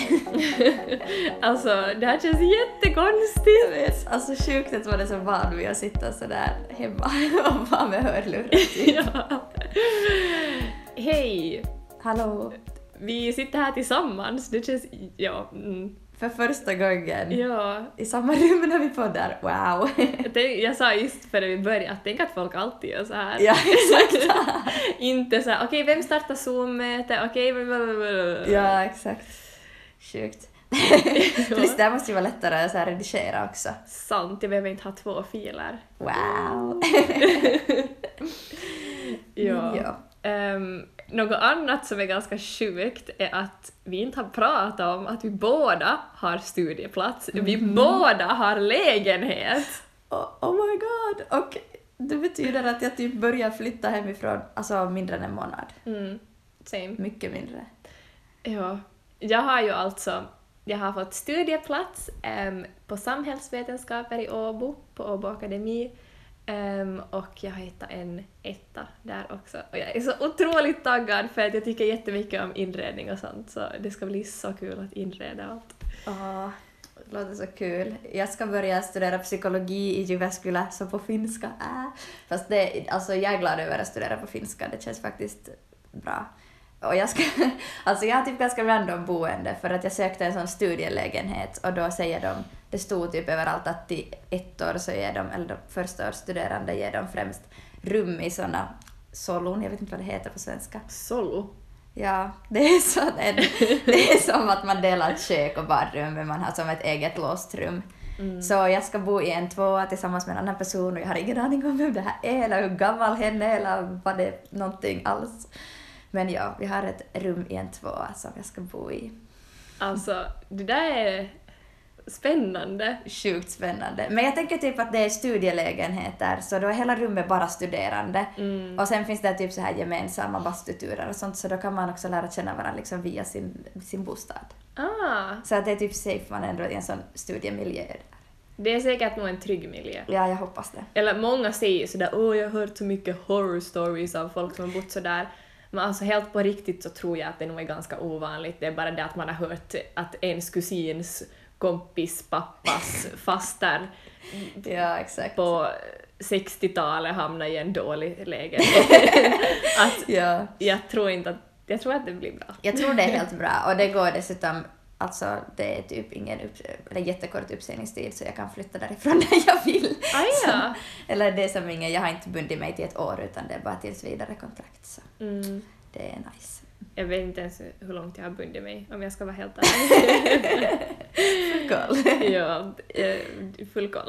alltså, det här känns jättekonstigt. Jag vet, alltså sjukt att man är så van vid att sitta sådär hemma och vara med hörlurar typ. ja. Hej! Hallå! Vi sitter här tillsammans. Det känns... Ja. Mm. För första gången Ja. i samma rum när vi poddar. Wow! Jag, tänk, jag sa just före vi började att tänk att folk alltid gör så här. ja, exakt. Inte så här, okej vem startar Zoom-möte, okej blablabla. ja, exakt. Sjukt. Plus det här måste ju vara lättare att så här redigera också. Sant, jag behöver inte ha två filer. Wow! Ja. ja. Ehm, något annat som är ganska sjukt är att vi inte har pratat om att vi båda har studieplats. Vi Mhm. båda har lägenhet. Oh, oh my god! Och det betyder att jag typ börjar flytta hemifrån, alltså mindre än en månad. Mm, same. Mycket mindre. Ja. Jag har ju alltså jag har fått studieplats em, på samhällsvetenskaper i Åbo, på Åbo Akademi. Em, och jag har hittat en etta där också. Och jag är så otroligt taggad för att jag tycker jättemycket om inredning och sånt så det ska bli så kul att inreda allt. Åh, det låter så kul. Jag ska börja studera psykologi i Jyväskylä, så på finska. Äh. Fast det, alltså jag är glad över att studera på finska, det känns faktiskt bra. Och jag ska, alltså jag har typ ganska random boende för att jag sökte en sån studielägenhet och då säger de, det stod typ överallt att i ett år så ger de, eller de första årsstuderande ger de främst rum i såna solon, jag vet inte vad det heter på svenska. Solo. Ja, det är, så det är som att man delar kök och badrum men man har som ett eget låst rum. Mm. Så jag ska bo i en tvåa tillsammans med en annan person och jag har ingen aning om vem det här är eller hur gammal hen är eller vad det är någonting alls. Men ja, vi har ett rum i en tvåa som jag ska bo i. Alltså, det där är spännande. Sjukt spännande. Men jag tänker typ att det är studielägenheter så då är hela rummet bara studerande. Mm. Och sen finns det typ så här gemensamma bastuturer och sånt så då kan man också lära känna varandra liksom via sin, sin bostad. Ah, Så att det är typ safe man ändå i en sån studiemiljö. det är säkert nog en trygg miljö. Ja, jag hoppas det. Eller många säger sådär åh jag har hört så mycket horror stories av folk som har bott sådär. Men alltså helt på riktigt så tror jag att det nog är ganska ovanligt. Det är bara det att man har hört att ens kusins kompis pappas faster Ja, på 60-talet hamnade i en dålig lägenhet. att Ja. jag tror inte att, jag tror att det blir bra. Jag tror det är helt bra och det går dessutom, alltså det är typ ingen upp, eller jättekort uppsägningstid så jag kan flytta därifrån när jag vill. Ah, ja. Eller det är som ingen, jag har inte bundit mig till ett år utan det är bara tills vidare kontrakt så Mm. det är nice. Jag vet inte ens hur långt jag har bundit mig om jag ska vara helt ärlig. Cool. ja, eh, full koll.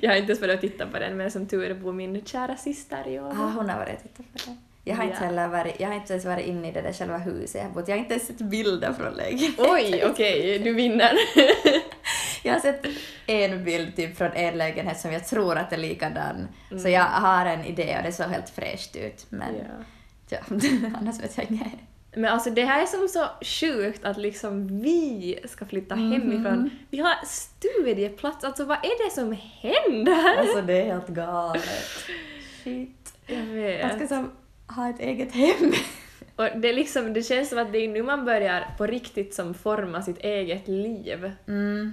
jag har inte ens börjat titta på den men som tur är bor min kära syster i Ah, Åbo. hon har varit och tittat på det. Jag har, inte heller varit, jag har inte ens varit inne i det där själva huset jag har bott. Jag har inte ens sett bilder från lägenheten. Oj, okej, du vinner. Jag har sett en bild typ från en lägenhet som jag tror att är likadan. Så Mm. jag har en idé och det såg helt fräscht ut. Men Ja. ja, annars vet jag inget. Men alltså det här är som så sjukt att liksom vi ska flytta hemifrån. Vi har studieplats, alltså vad är det som händer? Alltså det är helt galet. Shit. Jag vet. ska som ha ett eget hem. Och det, liksom, det känns som att det är nu man börjar på riktigt som forma sitt eget liv. Mm.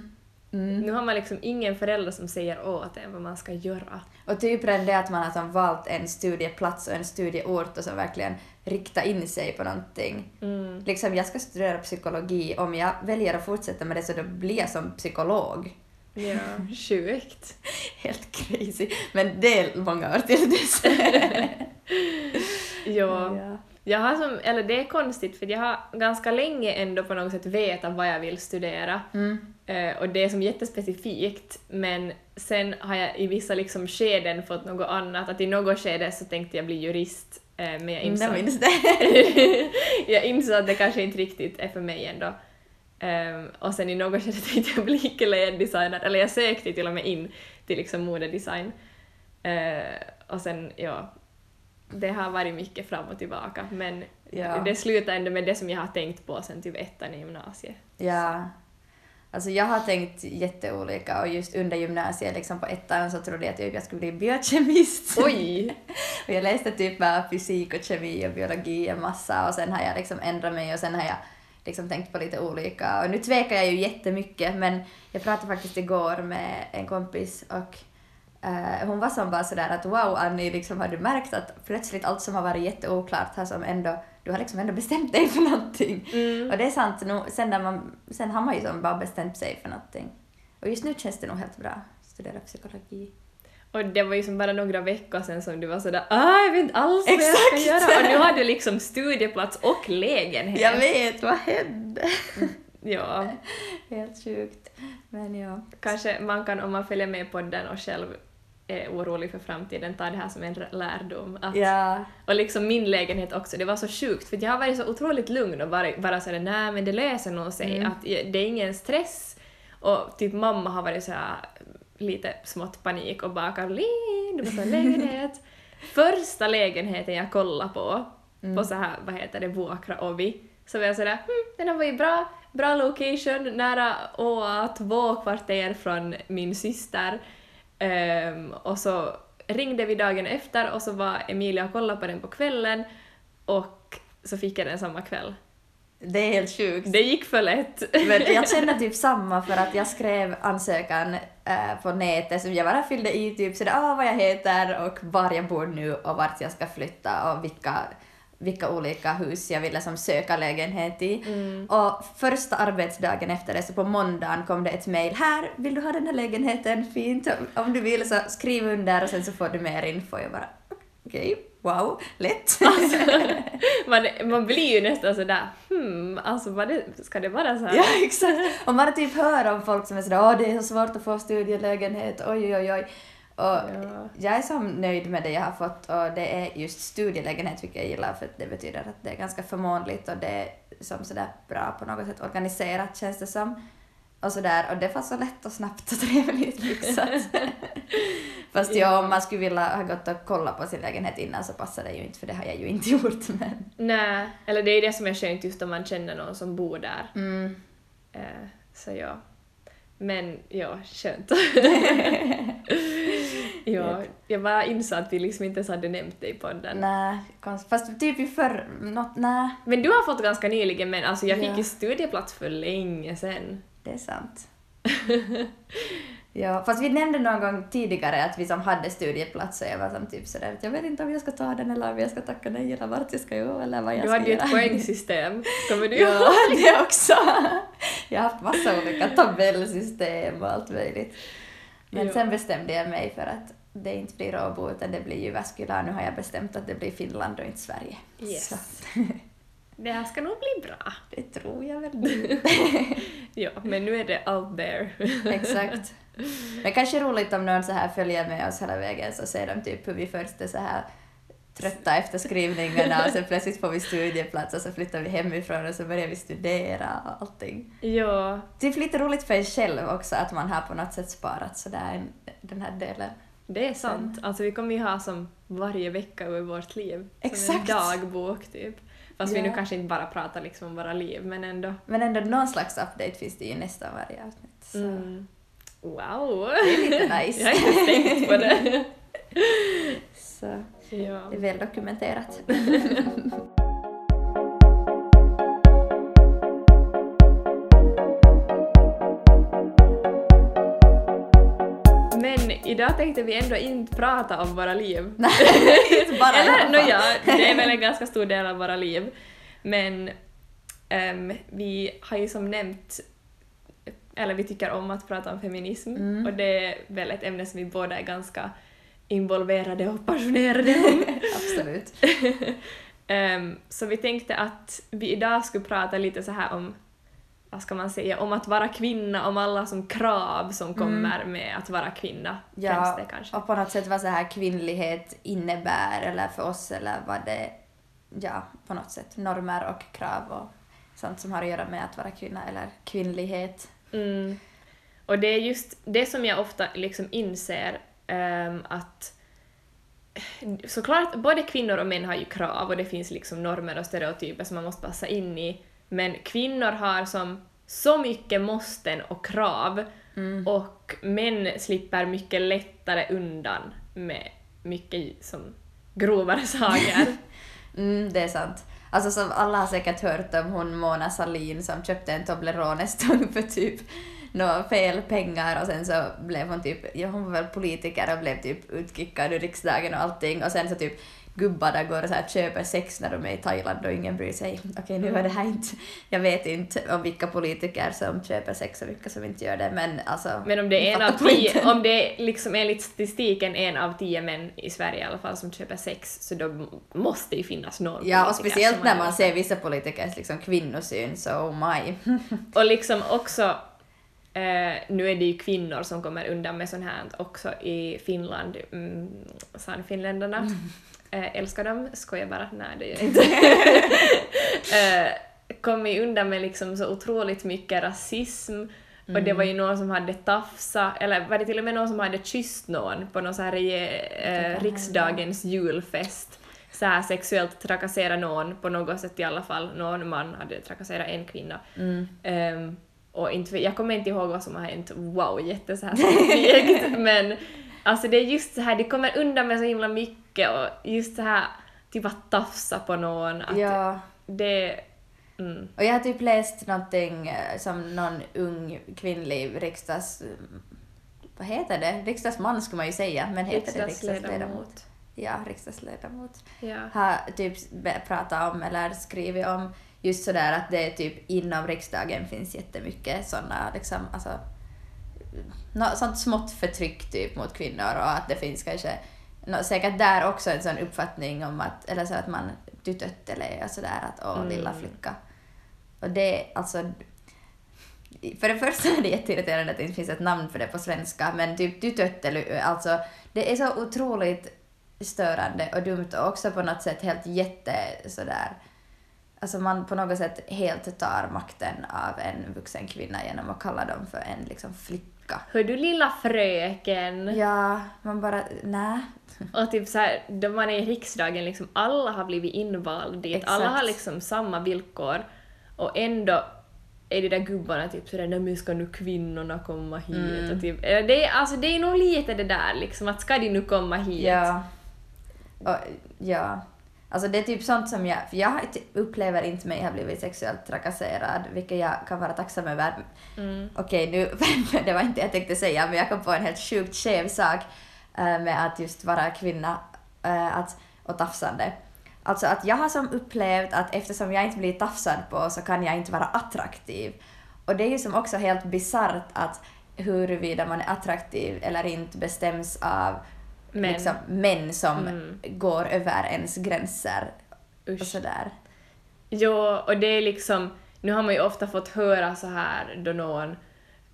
Mm. Nu har man liksom ingen förälder som säger åt en vad man ska göra. Och typ redan det att man har som valt en studieplats och en studieort och så verkligen rikta in sig på någonting. Mm. Liksom jag ska studera psykologi, om jag väljer att fortsätta med det så då blir jag som psykolog. Ja, sjukt. Helt crazy. Men det är många år till dess. Ja. ja. Jag har som, eller det är konstigt för jag har ganska länge ändå på något sätt vetat vad jag vill studera. Mm. Eh, och det är som jättespecifikt men sen har jag i vissa liksom skeden fått något annat. Att i något skede så tänkte jag bli jurist eh, men jag Jag insåg, jag insåg att det kanske inte riktigt är för mig ändå. Ehm, och sen i något skede tänkte jag bli kläddesigner, eller jag sökte till och med in till liksom modedesign. Eh, och sen, ja, det har varit mycket fram och tillbaka men Ja. det slutar ändå med det som jag har tänkt på sen typ ettan i gymnasiet. Ja. Alltså jag har tänkt jätteolika och just under gymnasiet, liksom på ettan, så trodde jag typ jag skulle bli biokemist. Oj! och jag läste typ bara fysik och kemi och biologi en massa och sen har jag liksom ändrat mig och sen har jag liksom tänkt på lite olika. Och nu tvekar jag ju jättemycket men jag pratade faktiskt igår med en kompis och eh, hon var som bara sådär att wow Annie, liksom, har du märkt att plötsligt allt som har varit jätteoklart har som ändå, du har liksom ändå bestämt dig för någonting. Mm. Och det är sant, nu, sen, när man, sen har man ju som bara bestämt sig för någonting. Och just nu känns det nog helt bra att studera psykologi. Och det var ju som bara några veckor sedan som du var sådär ah, jag vet inte alls vad jag ska göra. Och nu har du liksom studieplats och lägenhet. Jag vet, vad hände? Ja, Helt sjukt. Men ja. kanske man kan om man följer med podden och själv är orolig för framtiden ta det här som en lärdom. Att, Ja, Och liksom min lägenhet också, det var så sjukt för jag har varit så otroligt lugn och bara, bara sådär nej men det löser nog sig, Mm. att det är ingen stress. Och typ mamma har varit såhär lite smått panik och bara Caroline, du måste ha en lägenhet. Första lägenheten jag kollade på, Mm. på så här, vad heter det, Vuokra Ovi, så var jag sådär hm, den här var ju bra, bra location, nära Åa, två kvarter från min syster. Ehm, och så ringde vi dagen efter och så var Emilia och kollade på den på kvällen och så fick jag den samma kväll. Det är helt sjukt. Det gick för lätt. Men jag känner typ samma för att jag skrev ansökan eh, på nätet som jag bara fyllde i typ sådär ah, vad jag heter och var jag bor nu och vart jag ska flytta och vilka, vilka olika hus jag ville som söka lägenhet i. Mm. Och första arbetsdagen efter det, så på måndagen kom det ett mejl. Här, vill du ha den här lägenheten? Fint. Om du vill så skriv under och sen så får du mer info. Jag bara okej, wow, lätt. Alltså, man, man blir ju nästan sådär hmm, alltså det, ska det vara så här? Ja, exakt. Och man typ hör om folk som är sådär åh det är så svårt att få studielägenhet, oj oj oj. Och Ja. jag är så nöjd med det jag har fått och det är just studielägenhet vilket jag gillar för det betyder att det är ganska förmånligt och det är som sådär bra på något sätt organiserat känns det som. Och sådär, och det var så lätt och snabbt och trevligt fixat. Fast ja, om man skulle vilja ha gått och kolla på sin lägenhet innan så passar det ju inte för det har jag ju inte gjort men. Nej, eller det är det som är skönt just om man känner någon som bor där. Mm. Eh, så ja. Men ja, skönt. ja, jag bara insåg att vi liksom inte ens hade nämnt det i podden. Nej, fast typ i förr... Något, nej. Men du har fått ganska nyligen, men alltså jag fick Ja. ju studieplats för länge sen. Det är sant. ja, fast vi nämnde någon gång tidigare att vi som hade studieplats och jag var som typ sådär att jag vet inte om jag ska ta den eller om jag ska tacka nej eller vart jag ska gå eller vad jag Du ska hade ju ett göra. poängsystem. Kommer du ihåg? Ja, det också. Jag har haft massa olika tabellsystem och allt möjligt. Men Ja. sen bestämde jag mig för att det inte blir Åbo utan det blir Jyväskylä. Nu har jag bestämt att det blir Finland och inte Sverige. Yes. Det här ska nog bli bra. det tror jag väl. Ja, men nu är det out there. Exakt. Men kanske roligt om någon så här följer med oss hela vägen så ser de typ hur vi först är så här trötta efter skrivningarna och sen plötsligt får vi studieplats och så flyttar vi hemifrån och så börjar vi studera och allting. ja, Typ lite roligt för en själv också att man har på något sätt sparat sådär en- den här delen. det är sant. Alltså vi kommer ju ha som varje vecka över vårt liv. Som Exakt. en dagbok typ. Fast vi Ja. nu kanske inte bara pratar liksom om våra liv, men ändå. Men ändå någon slags update finns det ju nästan varje avsnitt. Så Mm. Wow! det är lite nice. Jag har inte tänkt på det. Så ja. det är väl dokumenterat. Men idag tänkte vi ändå inte prata om våra liv. Nej, inte bara Eller fall. nåja, det är väl en ganska stor del av våra liv. Men ehm, vi har ju som nämnt, eller vi tycker om att prata om feminism Mm. och det är väl ett ämne som vi båda är ganska involverade och passionerade om. Absolut. Ehm, så vi tänkte att vi idag skulle prata lite så här om vad ska man säga, om att vara kvinna, om alla som krav som kommer med att vara kvinna. Mm. Ja, det kanske. och på något sätt vad så här kvinnlighet innebär eller för oss eller vad det, ja, på något sätt normer och krav och sånt som har att göra med att vara kvinna eller kvinnlighet. Mm. Och det är just det som jag ofta liksom inser ehm, att såklart både kvinnor och män har ju krav och det finns liksom normer och stereotyper som man måste passa in i. Men kvinnor har som så mycket måsten och krav Mm. och män slipper mycket lättare undan med mycket som grovare saker. Mm, det är sant. Alltså som alla har säkert hört om hon Mona Sahlin som köpte en Toblerone-stång för typ några fel pengar och sen så blev hon typ, ja hon var väl politiker och blev typ utkickad ur riksdagen och allting och sen så typ gubbar där går och så här köper sex när de är i Thailand och ingen bryr sig. Okej, nu var det här inte... Jag vet inte om vilka politiker som köper sex och vilka som inte gör det, men alltså... Men om det är en av tio, om det är liksom enligt statistiken en av tio män i Sverige i alla fall som köper sex, så då måste det ju finnas någon Ja, och speciellt när man ser vissa politikers liksom kvinnosyn, så oh my. Och liksom också, eh, nu är det ju kvinnor som kommer undan med sånt här också i Finland, mm, sa Eh, älskar dem, skojar bara, nej det gör jag inte. eh, kommit undan med liksom så otroligt mycket rasism och det var ju någon som hade tafsa, eller var det till och med någon som hade kysst någon på någon så här eh, riksdagens julfest. Så här sexuellt trakassera någon på något sätt i alla fall. Någon man hade trakasserat en kvinna. Mm. Ehm, och inte, jag kommer inte ihåg vad som har hänt, wow, jätte så här men alltså det är just så här, det kommer undan med så himla mycket och just så här, typ att tafsa på någon, att Ja. det... Mm. Och jag har typ läst någonting eh, som någon ung kvinnlig riksdags... Vad heter det? Riksdagsman skulle man ju säga, men heter det riksdagsledamot? Ja, riksdagsledamot. Ja. Har typ pratat om eller skrivit om just sådär att det är typ inom riksdagen finns jättemycket sådana liksom, alltså nå sånt smått förtryck typ mot kvinnor och att det finns kanske nå, säkert där också en sån uppfattning om att, eller så att man tytöttelee och sådär att åh Mm. lilla flicka. Och det alltså för det första är det jätteirriterande att det inte finns ett namn för det på svenska, men typ tytöttely, alltså det är så otroligt störande och dumt och också på något sätt helt jätte sådär Alltså man på något sätt helt tar makten av en vuxen kvinna genom att kalla dem för en liksom flicka. Hör du lilla fröken? Ja, man bara, nej. Och typ så här, då man är i riksdagen, liksom alla har blivit invald dit, Exakt. alla har liksom samma villkor och ändå är de där gubbarna typ sådär nej men ska nu kvinnorna komma hit? Mm. Och typ, det, är, alltså, det är nog lite det där liksom att ska de nu komma hit? Ja. Och, ja. Alltså det är typ sånt som jag, för jag upplever inte mig ha blivit sexuellt trakasserad, vilket jag kan vara tacksam över. Mm. Okej, nu, det var inte det jag tänkte säga, men jag kom på en helt sjukt skev sak med att just vara kvinna eh, att, och tafsande. Alltså att jag har som upplevt att eftersom jag inte blir tafsad på så kan jag inte vara attraktiv. Och det är ju som också helt bisarrt att huruvida man är attraktiv eller inte bestäms av Män. Liksom, män som Mm. går över ens gränser och Usch. sådär. Jo, och det är liksom, nu har man ju ofta fått höra så här då någon,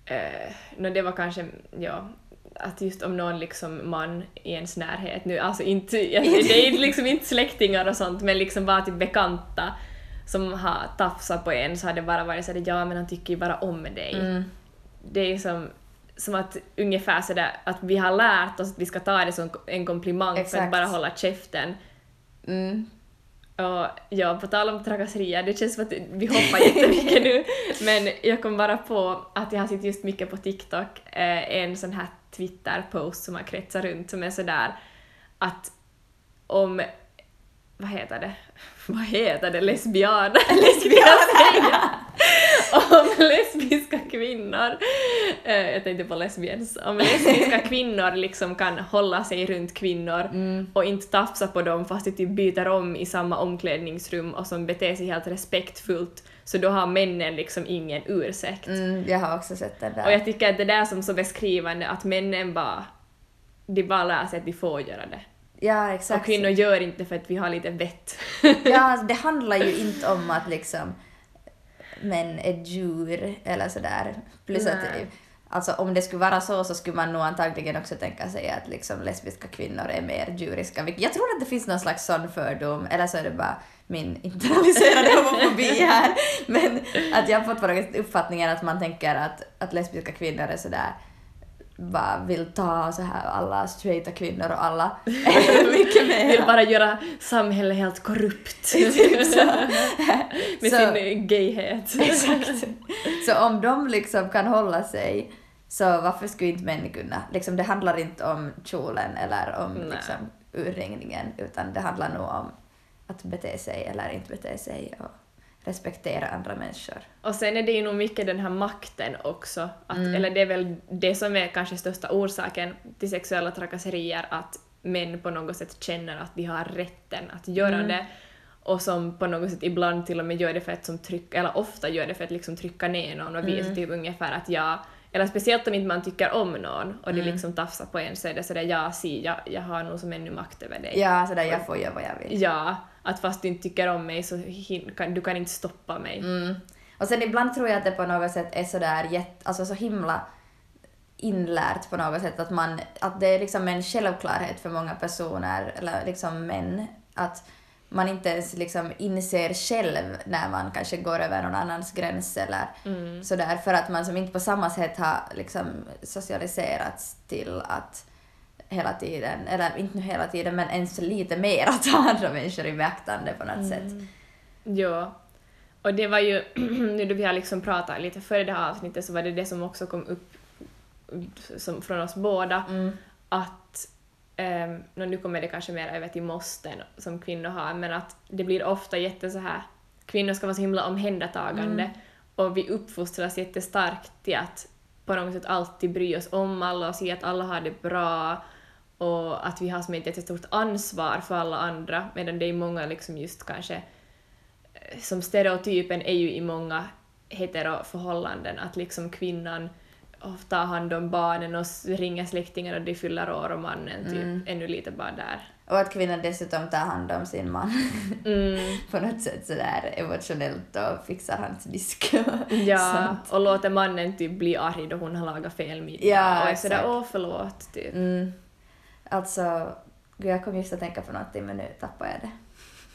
eh, no, det var kanske, ja, att just om någon liksom man i ens närhet nu, alltså inte, jag, det är liksom inte släktingar och sånt, men liksom bara typ bekanta som har tafsat på en så har det bara varit sådär ja men han tycker ju bara om dig. Mm. Det är som, som att ungefär sådär att vi har lärt oss att vi ska ta det som en komplimang för Exakt. att bara hålla käften. Mm. Och ja, på tal om trakasserier, det känns som att vi hoppar jättemycket nu, men jag kom bara på att jag har sett just mycket på TikTok, eh, en sån här Twitter-post som har kretsat runt som är sådär att om, vad heter det, vad heter det, lesbian? Lesbian! Om lesbiska kvinnor, eh, jag tänkte på lesbians, om lesbiska kvinnor liksom kan hålla sig runt kvinnor Mm. och inte tafsa på dem fast de typ byter om i samma omklädningsrum och som beter sig helt respektfullt så då har männen liksom ingen ursäkt. Mm, jag har också sett den där. Och jag tycker att det där som så beskrivande att männen bara de bara lär sig att de får göra det. ja, exakt. Och kvinnor gör inte för att vi har lite vett. Ja, alltså, det handlar ju inte om att liksom män är djur eller sådär. Plus att alltså, om det skulle vara så så skulle man nog antagligen också tänka sig att liksom lesbiska kvinnor är mer djuriska. Jag tror att det finns någon slags sån fördom, eller så är det bara min internaliserade homofobi här. Men att jag har fått uppfattningen att man tänker att, att lesbiska kvinnor är sådär bara vill ta så här alla straighta kvinnor och alla mycket mer. Vill bara göra samhället helt korrupt. Typ. Med Så- sin gayhet. Exakt. Så om de liksom kan hålla sig, så varför skulle inte män kunna? Liksom, det handlar inte om kjolen eller om Nej. liksom, urringningen, utan det handlar nog om att bete sig eller inte bete sig och respektera andra människor. Och sen är det ju nog mycket den här makten också, att, Mm. eller det är väl det som är kanske största orsaken till sexuella trakasserier, att män på något sätt känner att de har rätten att göra Mm. det och som på något sätt ibland till och med gör det för att som tryck, eller ofta gör det för att liksom trycka ner någon och visa Mm. typ ungefär att jag eller speciellt om inte man tycker om någon och de Mm. liksom tafsar på en så är det sådär ja, si, jag, jag har nog som ännu makt över dig. Ja, sådär jag får göra vad jag vill. Ja, att fast du inte tycker om mig så hin- kan, du kan inte stoppa mig. Mm. Och sen ibland tror jag att det på något sätt är sådär jätt, alltså så himla inlärt på något sätt att man, att det är liksom en självklarhet för många personer, eller liksom män, att man inte ens liksom inser själv när man kanske går över någon annans gräns eller Mm. sådär, för att man som inte på samma sätt har liksom socialiserats till att hela tiden, eller inte nu hela tiden, men ens lite mer att ta andra människor i beaktande på något sätt. Ja. Och det var ju, nu då vi har liksom pratat lite före det här avsnittet så var det det som också kom upp som, från oss båda, Mm. att um, nu kommer det kanske mer över till måsten som kvinnor har, men att det blir ofta jätte så här kvinnor ska vara så himla omhändertagande Mm. och vi uppfostras jättestarkt till att på något sätt alltid bry oss om alla och se att alla har det bra och att vi har som ett jättestort ansvar för alla andra medan det är många liksom just kanske eh, som stereotypen är ju i många heteroförhållanden att liksom kvinnan tar hand om barnen och ringer släktingar och de fyller år och mannen typ Mm. ännu lite bara där. Och att kvinnan dessutom tar hand om sin man Mm, på något sätt sådär emotionellt och fixar hans disk. ja, Sånt. och låter mannen typ bli arg då hon har lagat fel middag Ja, och är sådär exakt. åh förlåt typ. Mm. Alltså, gud, jag kom just att tänka på någonting men nu tappade jag det.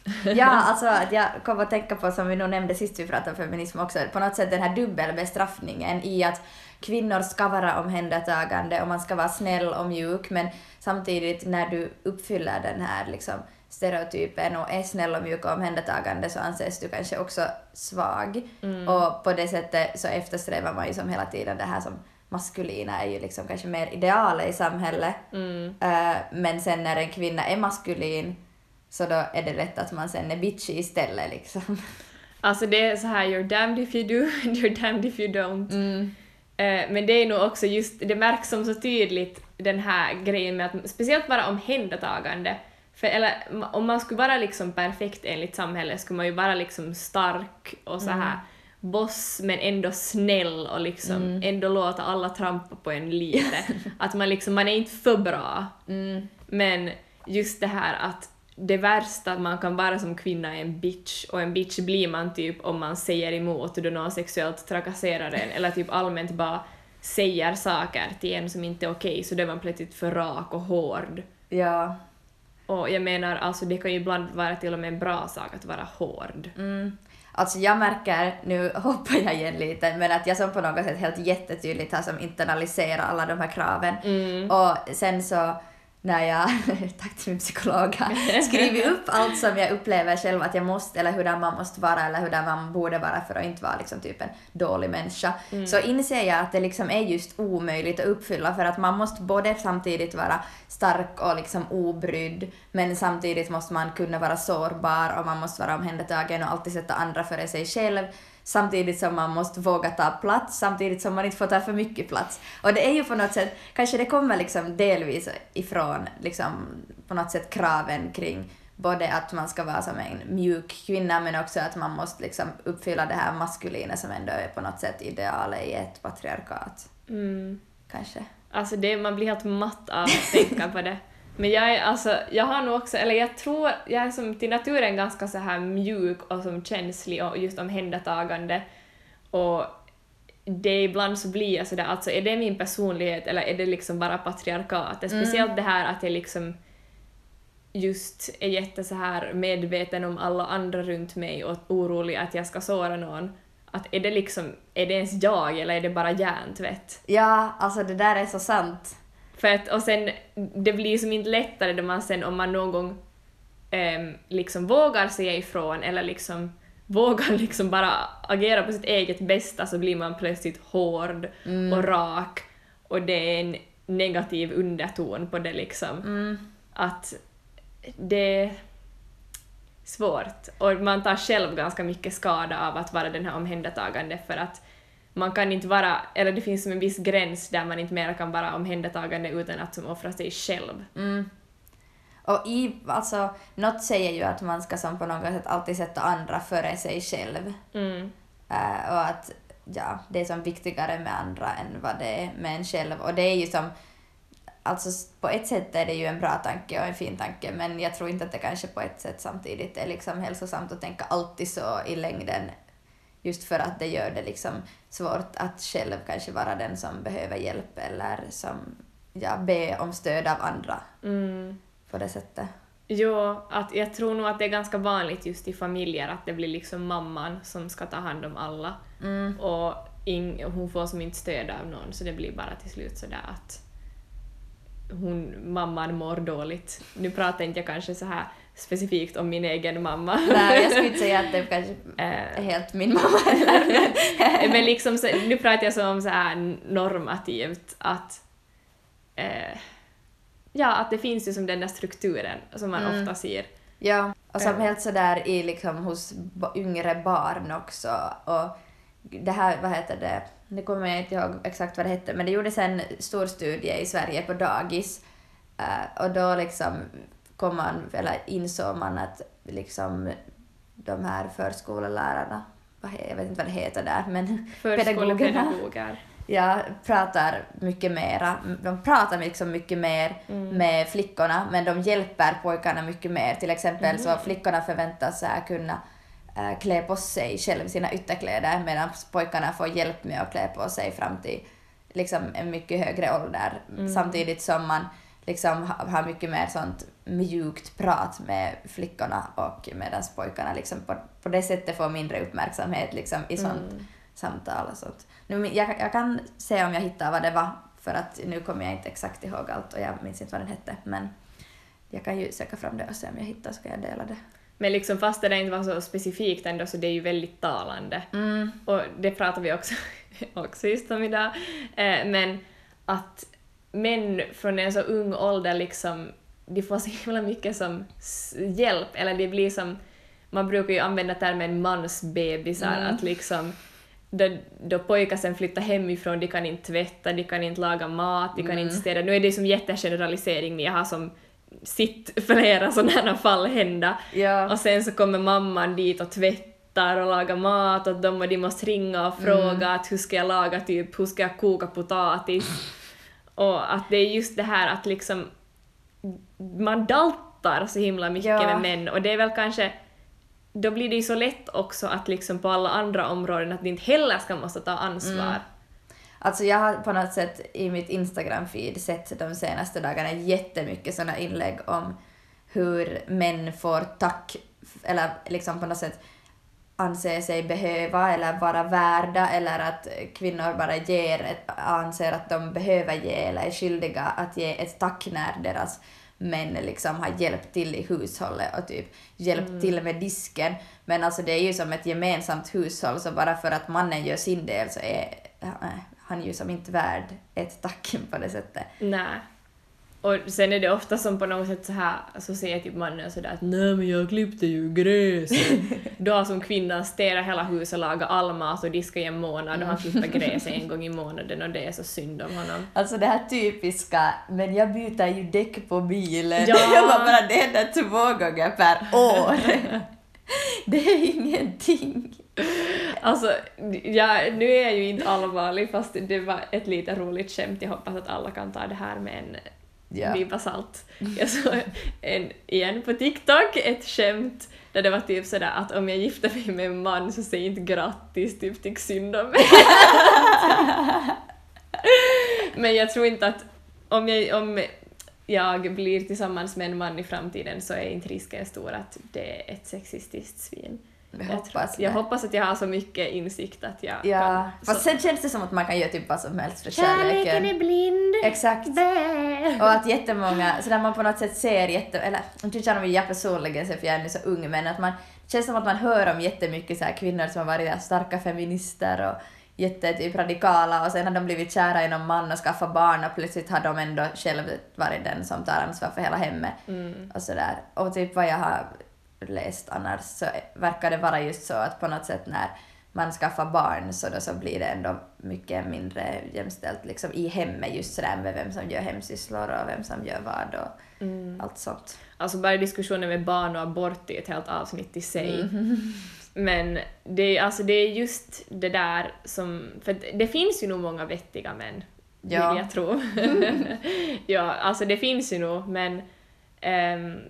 Ja, alltså att jag kom att tänka på, som vi nog nämnde sist vi pratade om feminism också, på något sätt den här dubbelbestraffningen i att kvinnor ska vara omhändertagande och man ska vara snäll och mjuk men samtidigt när du uppfyller den här liksom stereotypen och är snäll och mjuk och omhändertagande så anses du kanske också svag. Mm. Och på det sättet så eftersträvar man ju som hela tiden det här som maskulina är ju liksom kanske mer idealet i samhället. Mm. Eh, men sen när en kvinna är maskulin så då är det lätt att man sen är bitchy istället liksom. Alltså det är så här you're damned if you do, you're damned if you don't. Mm. Eh, Men det är nog också just, det märks som så tydligt den här grejen med att speciellt vara omhändertagande. För eller, om man skulle vara liksom perfekt enligt samhället skulle man ju vara liksom stark och så här boss men ändå snäll och liksom ändå låta alla trampa på en lite. att man liksom, man är inte för bra. Mm. Men just det här att det värsta man kan vara som kvinna är en bitch och en bitch blir man typ om man säger emot då någon sexuellt trakasserar en eller typ allmänt bara säger saker till en som inte är okej så då är man plötsligt för rak och hård. Ja. Och jag menar alltså det kan ju ibland vara till och med en bra sak att vara hård. Mm. Alltså jag märker, nu hoppar jag igen lite, men att jag som på något sätt helt jättetydligt har som internaliserat alla de här kraven. Mm. Och sen så när jag, tack till min psykolog, har skrivit upp allt som jag upplever själv att jag måste, eller hur man måste vara, eller hur man borde vara för att inte vara liksom typ en dålig människa, så inser jag att det liksom är just omöjligt att uppfylla för att man måste både samtidigt vara stark och liksom obrydd, men samtidigt måste man kunna vara sårbar och man måste vara omhändertagen och alltid sätta andra före sig själv samtidigt som man måste våga ta plats, samtidigt som man inte får ta för mycket plats. Och det är ju på något sätt, kanske det kommer liksom delvis ifrån liksom på något sätt kraven kring både att man ska vara som en mjuk kvinna men också att man måste liksom uppfylla det här maskulina som ändå är på något sätt idealet i ett patriarkat. Mm. Kanske. Alltså det, man blir helt matt av att tänka på det. Men jag är alltså, jag har nog också, eller jag tror, jag är som till naturen ganska så här mjuk och som känslig och just omhändertagande. Och det ibland så blir jag sådär, alltså är det min personlighet eller är det liksom bara patriarkatet? Speciellt det här att jag liksom just är jätte så här medveten om alla andra runt mig och orolig att jag ska såra någon. Att är det liksom, är det ens jag eller är det bara hjärntvätt? Ja, alltså det där är så sant. För att, och sen, det blir som inte lättare då man sen, om man någon gång ehm, liksom vågar säga ifrån eller liksom vågar liksom bara agera på sitt eget bästa så blir man plötsligt hård och rak och det är en negativ underton på det liksom. Mm. Att det är svårt. Och man tar själv ganska mycket skada av att vara den här omhändertagande för att man kan inte vara, eller det finns som en viss gräns där man inte mera kan vara omhändertagande utan att som offra sig själv. Mm. Och i, alltså, något säger ju att man ska som på något sätt alltid sätta andra före sig själv. Mm. Eh, och att ja, det är som viktigare med andra än vad det är med en själv. Och det är ju som, alltså på ett sätt är det ju en bra tanke och en fin tanke, men jag tror inte att det kanske på ett sätt samtidigt är liksom hälsosamt att tänka alltid så i längden. Just för att det gör det liksom svårt att själv kanske vara den som behöver hjälp eller som ja, be om stöd av andra Mm. på det sättet. Jo, att jag tror nog att det är ganska vanligt just i familjer att det blir liksom mamman som ska ta hand om alla Mm. och ing, hon får som inte stöd av någon så det blir bara till slut sådär att hon, mamman mår dåligt. Nu pratar inte jag kanske så här specifikt om min egen mamma. Nej, jag skulle inte säga att det kanske är Eh, helt min mamma heller. men- liksom, så, nu pratar jag som så här normativt att eh, ja, att det finns ju som den där strukturen som man Mm. ofta ser. Ja, och som Eh. helt sådär i liksom hos yngre barn också. Och det här, vad heter det, det kommer jag inte ihåg exakt vad det hette, men det gjordes en stor studie i Sverige på dagis. Eh, och då liksom kom man, eller insåg man att liksom de här förskolelärarna, jag vet inte vad det heter där, men pedagogerna ja, pratar mycket mera. De pratar liksom mycket mer Mm. med flickorna, men de hjälper pojkarna mycket mer. Till exempel så flickorna förväntas så här kunna äh, klä på sig själv sina ytterkläder medan pojkarna får hjälp med att klä på sig fram till liksom, en mycket högre ålder. Samtidigt som man liksom ha- har mycket mer sånt mjukt prat med flickorna och medan pojkarna liksom på, på det sättet får mindre uppmärksamhet liksom, i sånt Mm. samtal och sånt. Nu, jag, jag kan se om jag hittar vad det var, för att nu kommer jag inte exakt ihåg allt och jag minns inte vad den hette, men jag kan ju söka fram det och se om jag hittar så kan jag dela det. Men liksom fast det inte var så specifikt ändå så det är ju väldigt talande. Mm. Och det pratar vi också, också just om idag. Eh, men att män från en så ung ålder liksom, de får så himla mycket som hjälp, eller det blir som, man brukar ju använda termen mansbebisar, Mm. att liksom då, då pojkar sen flyttar hemifrån, de kan inte tvätta, de kan inte laga mat, de kan Mm. inte städa. Nu är det som jättegeneralisering, men jag har som sitt flera sådana fall hända. Ja. Och sen så kommer mamman dit och tvättar och lagar mat åt dem och de måste ringa och fråga att hur ska jag laga typ, hur ska jag koka potatis? Och att det är just det här att liksom man daltar så himla mycket Ja. med män och det är väl kanske då blir det ju så lätt också att liksom på alla andra områden att de inte heller ska måste ta ansvar. Alltså jag har på något sätt i mitt Instagram-feed sett de senaste dagarna jättemycket sådana inlägg om hur män får tack, eller liksom på något sätt anser sig behöva eller vara värda eller att kvinnor bara ger ett, anser att de behöver ge eller är skyldiga att ge ett tack när deras män liksom har hjälpt till i hushållet och typ hjälpt till med disken. Men alltså det är ju som ett gemensamt hushåll så bara för att mannen gör sin del så är äh, han ju som inte värd ett tack på det sättet. Nej. Och sen är det ofta som på något sätt så här, så säger typ mannen sådär att nej men jag klippte ju gräset. Då har som kvinnan städat hela huset, lagat all mat och diskat i en månad och han klipper gräset en gång i månaden och det är så synd om honom. Alltså det här typiska, men jag byter ju däck på bilen. Ja. Jag var bara det händer två gånger per år. det är ingenting. Alltså, ja, nu är jag ju inte allvarlig fast det var ett lite roligt skämt. Jag hoppas att alla kan ta det här med en yeah. bli basalt. Jag såg en, igen på TikTok ett skämt där det var typ sådär att om jag gifter mig med en man så säg inte grattis, typ tyck synd om mig. Men jag tror inte att om jag, om jag blir tillsammans med en man i framtiden så är inte risken stor att det är ett sexistiskt svin. Jag hoppas jag hoppas att jag har så mycket insikt att jag Ja, kan... fast så- sen känns det som att man kan göra typ vad som helst för Kärleken kärleken. är blind. Exakt. Bä. Och att jättemånga, så där man på något sätt ser jätte, eller inte känner mig jag personligen för jag är ännu så ung, men att man det känns som att man hör om jättemycket så här kvinnor som har varit starka feminister och jätte typ radikala och sen har de blivit kära i någon man och skaffat barn och plötsligt har de ändå själv varit den som tar ansvar för hela hemmet Mm. och sådär. Och typ vad jag har läst annars så verkar det vara just så att på något sätt när man skaffar barn så då så blir det ändå mycket mindre jämställt liksom i hemmet just sådär med vem som gör hemsysslor och vem som gör vad och Mm. allt sånt. Alltså bara diskussionen med barn och abort är ett helt avsnitt i sig. Men det, är- alltså det är just det där som... För det finns ju nog många vettiga män, Ja. vill jag tro. ja, alltså det finns ju nog, men um,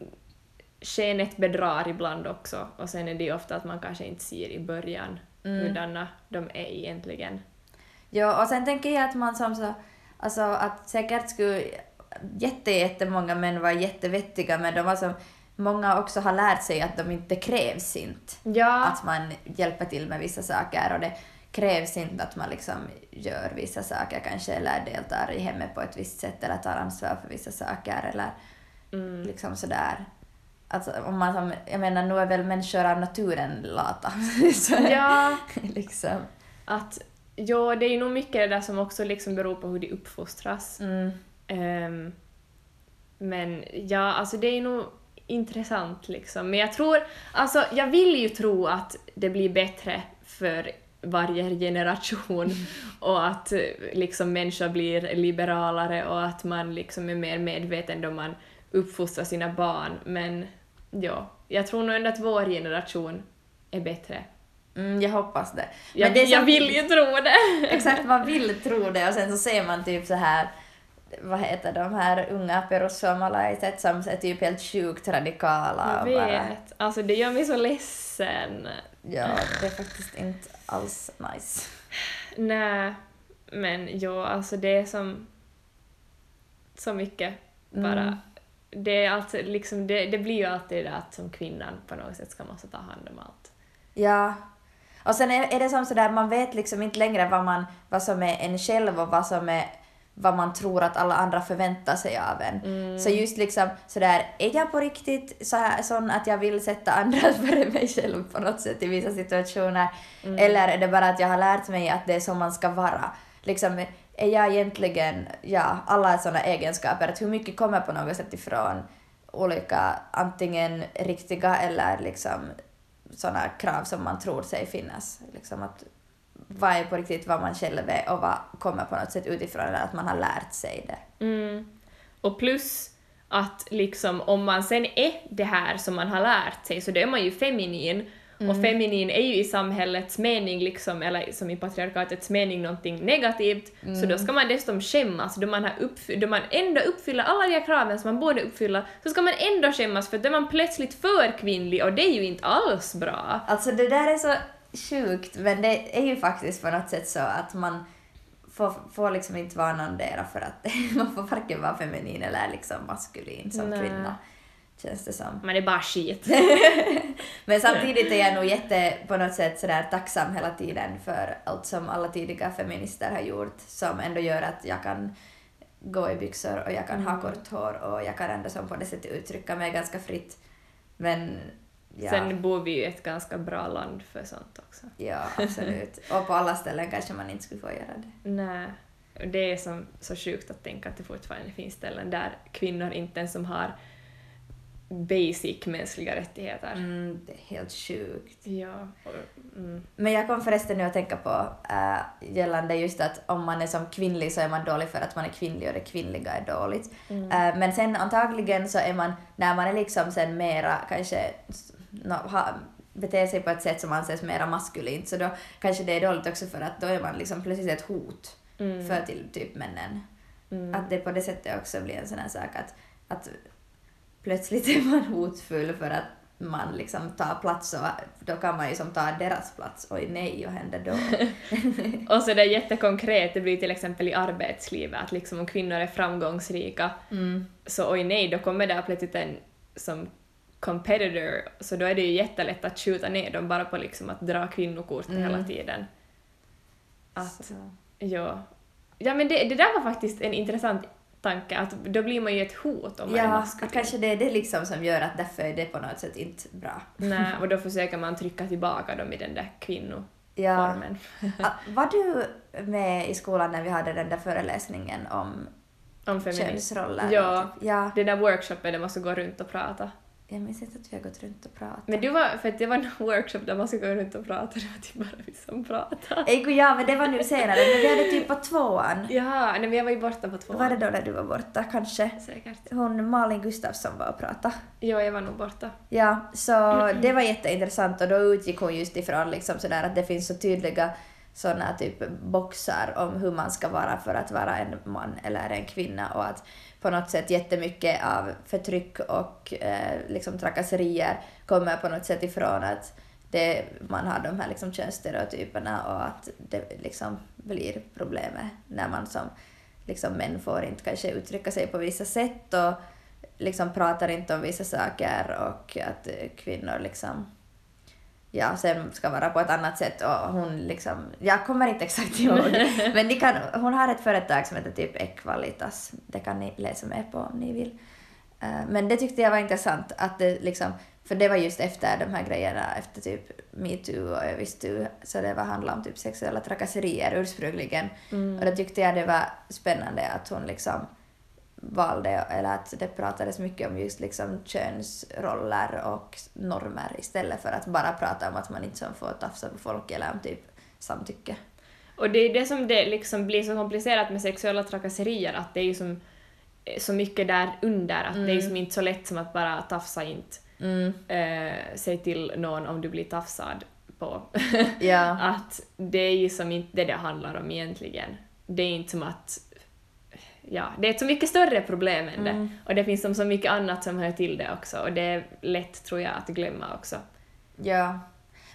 skenet bedrar ibland också. Och sen är det ju ofta att man kanske inte ser i början Mm. hurdana de är egentligen. Ja, och sen tänker jag att man som så, alltså att säkert skulle jätte, jättemånga män vara jättevettiga men de har som, många också har lärt sig att de inte krävs inte. Ja, Att man hjälper till med vissa saker och det krävs inte att man liksom gör vissa saker kanske eller deltar i hemmet på ett visst sätt eller tar ansvar för vissa saker eller mm, liksom sådär. Alltså, om man som, jag menar, nu är väl människor av naturen lata. Så, ja liksom. att ja, det är nog mycket det där som också liksom beror på hur de uppfostras. Mm. Ehm, men ja, alltså det är nog intressant liksom. Men jag tror, alltså jag vill ju tro att det blir bättre för varje generation och att liksom människor blir liberalare och att man liksom är mer medveten då man uppfostrar sina barn. Men ja, jag tror nog ändå att vår generation är bättre. Mm, jag hoppas det. Jag, det är jag vill ju tro det! Exakt, man vill tro det och sen så ser man typ så här vad heter de här unga perussuomalaiset som är typ helt sjukt radikala Jag och bara... vet. Alltså det gör mig så ledsen. Ja, det är faktiskt inte alls nice. Nej, men jo, alltså det är som så mycket bara. Mm. Det, är alltså liksom, det, det blir ju alltid det att som kvinnan på något sätt ska måste ta hand om allt. Ja. Och sen är, är det som sådär, man vet liksom inte längre vad, man, vad som är en själv och vad som är vad man tror att alla andra förväntar sig av en. Mm. Så just liksom sådär, är jag på riktigt så här, sån att jag vill sätta andra före mig själv på något sätt i vissa situationer? Mm. Eller är det bara att jag har lärt mig att det är så man ska vara? Liksom, är jag egentligen, ja, alla är sådana egenskaper, att hur mycket kommer på något sätt ifrån olika, antingen riktiga eller liksom sådana krav som man tror sig finnas. Liksom att vad är på riktigt vad man själv är och vad kommer på något sätt utifrån eller att man har lärt sig det. Mm. Och plus att liksom om man sen är det här som man har lärt sig så då är man ju feminin och feminin är ju i samhällets mening, liksom, eller som i patriarkatets mening, någonting negativt, så då ska man dessutom skämmas. Då man, har uppfy- då man ändå uppfyller alla de här kraven som man borde uppfylla, så ska man ändå skämmas för då är man plötsligt för kvinnlig och det är ju inte alls bra. Alltså det där är så sjukt men det är ju faktiskt på något sätt så att man får, får liksom inte vara någondera för att man får varken vara feminin eller liksom maskulin som Nej. kvinna. Känns det som. Men det är bara skit. Men samtidigt är jag nog jätte på något sätt sådär tacksam hela tiden för allt som alla tidiga feminister har gjort som ändå gör att jag kan gå i byxor och jag kan ha kort hår och jag kan ändå som på det sättet uttrycka mig ganska fritt. Men ja, Sen bor vi ju i ett ganska bra land för sånt också. ja absolut. Och på alla ställen kanske man inte skulle få göra det. Nej. Det är som, så sjukt att tänka att det fortfarande finns ställen där kvinnor inte ens som har basic mänskliga rättigheter. Mm, det är helt sjukt. Ja. Mm. Men jag kom förresten nu att tänka på äh, gällande just att om man är som kvinnlig så är man dålig för att man är kvinnlig och det kvinnliga är dåligt. Mm. Äh, men sen antagligen så är man, när man är liksom sen mera kanske nå, ha, beter sig på ett sätt som anses mera maskulint så då kanske det är dåligt också för att då är man liksom plötsligt ett hot Mm. för till typ männen. Mm. Att det på det sättet också blir en sån här sak att, att plötsligt är man hotfull för att man liksom tar plats och då kan man ju som ta deras plats. Oj nej, vad händer då? Och så det är jättekonkret, det blir till exempel i arbetslivet, att liksom om kvinnor är framgångsrika Mm. så oj nej, då kommer det plötsligt en som competitor, så då är det ju jättelätt att skjuta ner dem bara på liksom att dra kvinnokort Mm. hela tiden. Att, Så. ja. Ja men det, det där var faktiskt en intressant tanke, att då blir man ju ett hot om man är Ja, maskulin. att kanske det är det liksom som gör att därför är det på något sätt inte bra. Nej, och då försöker man trycka tillbaka dem i den där Ja. kvinnoformen. Ah, Var du med i skolan när vi hade den där föreläsningen om Om feminism. könsroller? Ja. Typ? ja. Det där workshopen, det måste gå runt och prata. Jag minns inte att vi har gått runt och pratat. Men du var, för att det var en workshop där man skulle gå runt och prata, det var typ bara vi som pratade. Ej, ja, men det var nu senare, men vi hade typ på tvåan. Jaha, nej men jag var ju borta på två Var det då när du var borta kanske? Säkert. Hon Malin Gustafsson var och pratade. Jo, jag var nog borta. Ja, så det var jätteintressant och då utgick hon just ifrån liksom sådär att det finns så tydliga sådana typ boxar om hur man ska vara för att vara en man eller en kvinna och att på något sätt jättemycket av förtryck och eh, liksom trakasserier kommer på något sätt ifrån att det, man har de här liksom könsstereotyperna och att det liksom blir problemet när man som liksom män får inte kanske uttrycka sig på vissa sätt och liksom pratar inte om vissa saker och att kvinnor liksom ja, sen ska vara på ett annat sätt och hon liksom, jag kommer inte exakt ihåg, men ni kan, hon har ett företag som heter typ Equalitas, det kan ni läsa mer på om ni vill. Eh, Men det tyckte jag var intressant att det liksom, för det var just efter de här grejerna, efter typ metoo och överstoo, så det var handlade om typ sexuella trakasserier ursprungligen. Och då tyckte jag det var spännande att hon liksom valde, eller att det pratades mycket om just liksom könsroller och normer istället för att bara prata om att man inte får tafsa på folk eller om typ samtycke. Och det är det som det liksom blir så komplicerat med sexuella trakasserier, att det är ju som eh, så mycket där under, att det är ju som inte så lätt som att bara tafsa inte. Mm. Eh, säg till någon om du blir tafsad på. Ja. att det är ju som inte det det handlar om egentligen. Det är inte som att ja, det är ett så mycket större problem än det. Och det finns som så mycket annat som hör till det också och det är lätt, tror jag, att glömma också. Ja.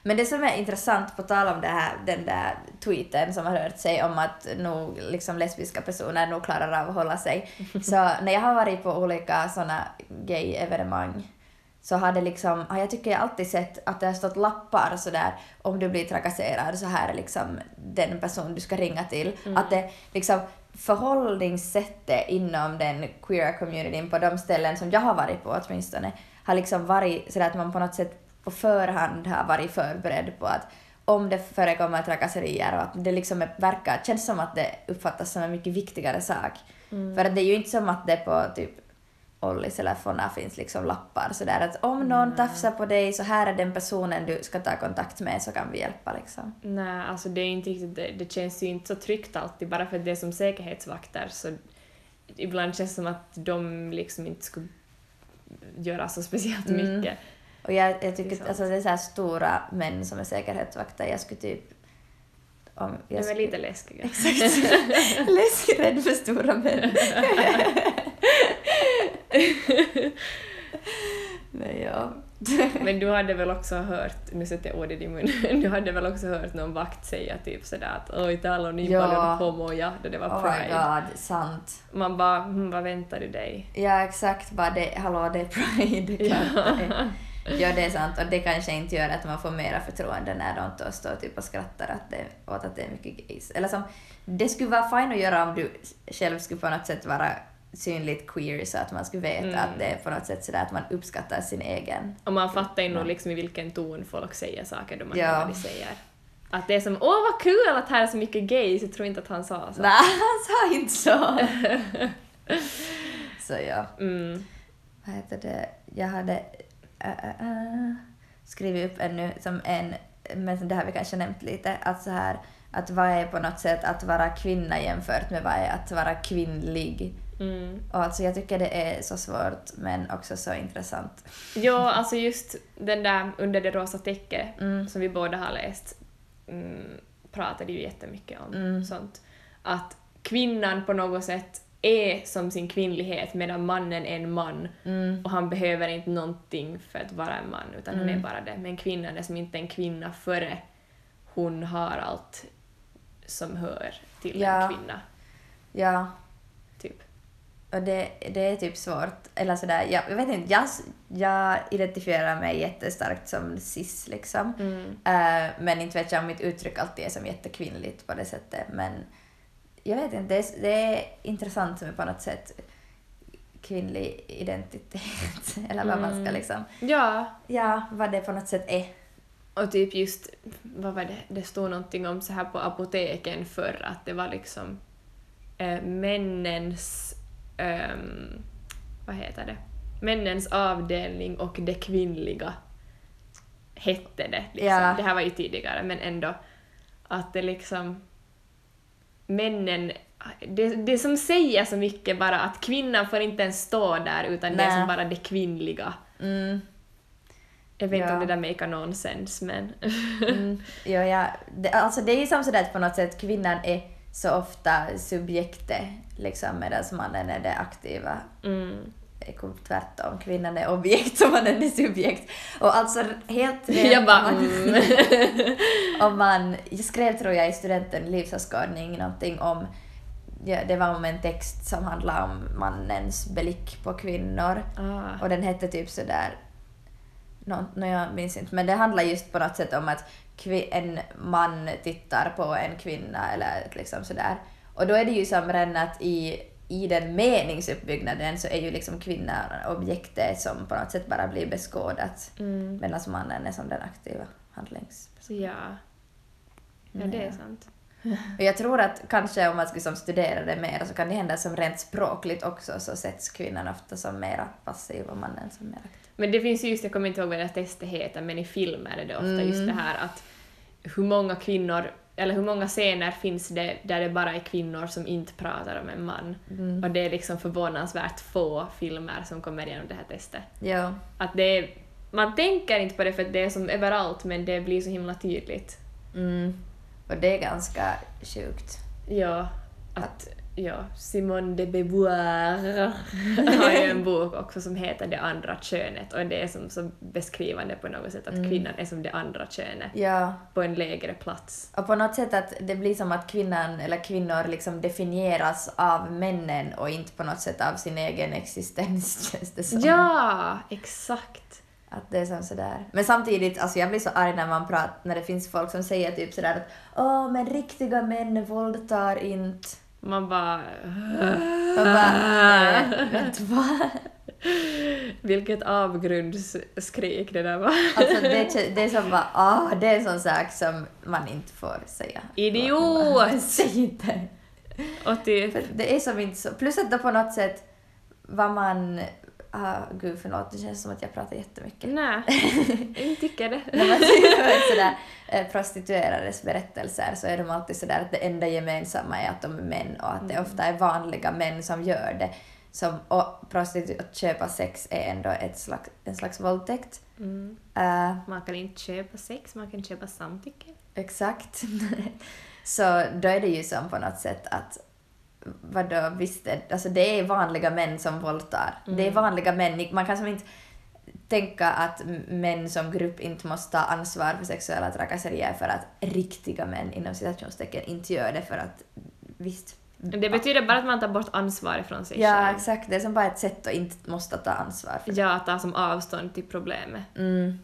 Men det som är intressant på tal om det här, den där tweeten som har hört sig om att nog liksom lesbiska personer nog klarar av att hålla sig. Så när jag har varit på olika såna gay-evenemang så har det liksom, jag tycker jag alltid sett att det har stått lappar sådär om du blir trakasserad så här är liksom den person du ska ringa till. Att det liksom förhållningssättet inom den queera communityn på de ställen som jag har varit på åtminstone har liksom varit sådär att man på något sätt på förhand har varit förberedd på att om det förekommer trakasserier och att det liksom är, verkar, känns som att det uppfattas som en mycket viktigare sak. För att det är ju inte som att det på typ Ollis eller Fonna finns liksom lappar sådär att om någon tafsar på dig så här är den personen du ska ta kontakt med så kan vi hjälpa liksom. Nej, alltså det är inte riktigt, det, det känns ju inte så tryggt alltid bara för att det är som säkerhetsvakter så ibland känns det som att de liksom inte skulle göra så speciellt Mm. mycket. Och jag, jag tycker sant. alltså det är så här stora män som är säkerhetsvakter, jag skulle typ... Om De jag är skulle, lite läskiga. Läskig, rädd för stora män. Men ja. Men du hade väl också hört, nu sätter jag ord i din mun, du hade väl också hört någon vakt säga typ sådär att oj on niin Ja. paljon homoja då det var Oh my pride. god, sant. Man bara, hm, vad väntar du dig? Ja, exakt. Bara det, hallå, det är pride. Är. Ja, det är sant. Och det kanske inte gör att man får mera förtroende när de då står typ och skrattar att det, åt att det är mycket gays. Eller som, det skulle vara fint att göra om du själv skulle på något sätt vara synligt queer så att man skulle veta Mm. att det är på något sätt sådär att man uppskattar sin egen. Och man fattar ju nog liksom i vilken ton folk säger saker då man Ja. hör vad de säger. Att det är som åh vad kul att här är så mycket gays, jag tror inte att han sa så. Nej, han sa inte så. så ja. Mm. vad heter det, jag hade äh, äh, äh, skrivit upp ännu som en, men det har vi kanske nämnt lite, att så här, att vad är på något sätt att vara kvinna jämfört med vad är att vara kvinnlig. Mm. Och alltså jag tycker det är så svårt men också så intressant. Ja, alltså just den där Under det rosa täcket Mm. som vi båda har läst mm, pratade ju jättemycket om Mm. sånt. Att kvinnan på något sätt är som sin kvinnlighet medan mannen är en man Mm. och han behöver inte någonting för att vara en man utan hon är Mm. bara det. Men kvinnan är som inte en kvinna före hon har allt som hör till Ja. en kvinna. Ja. Och det, det är typ svårt. Eller sådär, jag, jag vet inte, jag, jag identifierar mig jättestarkt som cis liksom. Mm. Eh, men inte vet jag om mitt uttryck alltid är som jättekvinnligt på det sättet. Men jag vet inte, det är, det är intressant med på något sätt kvinnlig identitet. Eller vad man ska Mm. liksom... Ja, Ja, vad det på något sätt är. och typ just, vad var det, det stod någonting om så här på apoteken förr att det var liksom eh, männens, ehm, vad heter det, männens avdelning och det kvinnliga hette det. Liksom. Ja. Det här var ju tidigare, men ändå att det liksom... Männen... Det, det som säger så mycket bara att kvinnan får inte ens stå där utan det är Nej. som bara det kvinnliga. Mm. Jag vet inte Ja. om det där make någon sens men... Mm. Jo, ja. det, alltså det är ju som sådär att på något sätt kvinnan är så ofta subjektet liksom medan mannen är det aktiva. Mm. Det är tvärtom, kvinnan är objekt och mannen är subjekt. Och alltså helt Jag bara om man, mm. om man, jag skrev tror jag i studenten livsåskådning någonting om, ja, det var om en text som handlade om mannens blick på kvinnor. ah. Och den hette typ sådär, nå nå, jag minns inte, men det handlar just på något sätt om att en man tittar på en kvinna eller liksom sådär. Och då är det ju som redan att i, i den meningsuppbyggnaden så är ju liksom kvinnan objektet som på något sätt bara blir beskådat Mm. medan mannen är som den aktiva handlingspersonen. Ja. Ja, det är Ja. sant. Och jag tror att kanske om man skulle som studera det mer så kan det hända som rent språkligt också så sätts kvinnan ofta som mera passiv och mannen som mer aktiv. Men det finns ju just, jag kommer inte ihåg vad det testet heter, men i filmer är det ofta Mm. just det här att hur många kvinnor, eller hur många scener finns det där det bara är kvinnor som inte pratar om en man? Mm. Och det är liksom förvånansvärt få filmer som kommer igenom det här testet. Ja. Att det är, man tänker inte på det för att det är som överallt, men det blir så himla tydligt. Mm. Och det är ganska sjukt. Ja, att ja, Simone de Beauvoir har ju en bok också som heter Det andra könet och det är som så beskrivande på något sätt att Mm. kvinnan är som det andra könet Ja. på en lägre plats. Och på något sätt att det blir som att kvinnan eller kvinnor liksom definieras av männen och inte på något sätt av sin egen existens känns det som. Ja, exakt. Att det är som sådär. Men samtidigt, alltså jag blir så arg när man pratar, när det finns folk som säger typ sådär att åh men riktiga män våldtar inte. Man bara... Äh? Vilket avgrundsskrik det där var. Alltså det, det är som bara, ah, det är en sån sak som man inte får säga. Idiot! Säg inte. Och typ... För det är som inte så. Plus att då på något sätt vad man... Ah, gud förlåt, det känns som att jag pratar jättemycket. Nej, jag tycker det. När man hör sådär eh, prostituerades berättelser så är de alltid sådär att det enda gemensamma är att de är män och att det Mm. ofta är vanliga män som gör det. Som, och prostitu- att köpa sex är ändå ett slags, en slags våldtäkt. Mm. Eh, Man kan inte köpa sex, man kan köpa samtycke. Exakt. så då är det ju som på något sätt att vadå, visst, alltså det är vanliga män som våldtar. Det är vanliga män, man kan som inte tänka att män som grupp inte måste ta ansvar för sexuella trakasserier för att riktiga män inom citationstecken inte gör det för att visst. Det betyder bara att man tar bort ansvaret från sig Ja, själv. exakt. Det är som bara ett sätt att inte måste ta ansvar för. Ja, ta som avstånd till problemet. Mm,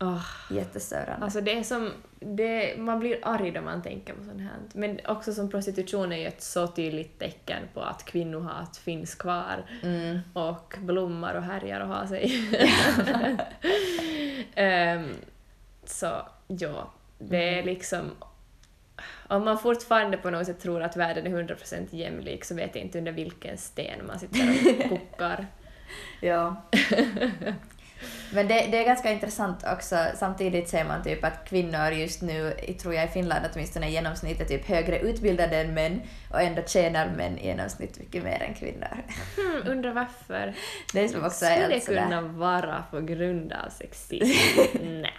Åh, jättestörande. alltså det är som... Det, man blir arg då man tänker på sånt här. Men också som prostitution är ju ett så tydligt tecken på att kvinnohat finns kvar Mm. och blommar och härjar och har sig. Ehm, så ja, det Mm. är liksom... Om man fortfarande på något sätt tror att världen är 100% jämlik så vet jag inte under vilken sten man sitter och kokar. Ja. Men det, det är ganska intressant också, samtidigt ser man typ att kvinnor just nu, tror jag i Finland åtminstone i genomsnitt är typ högre utbildade än män och ändå tjänar män i genomsnitt mycket mer än kvinnor. Hmm, undrar varför? Det är som också Skulle det kunna vara på grund av sexism? Nej.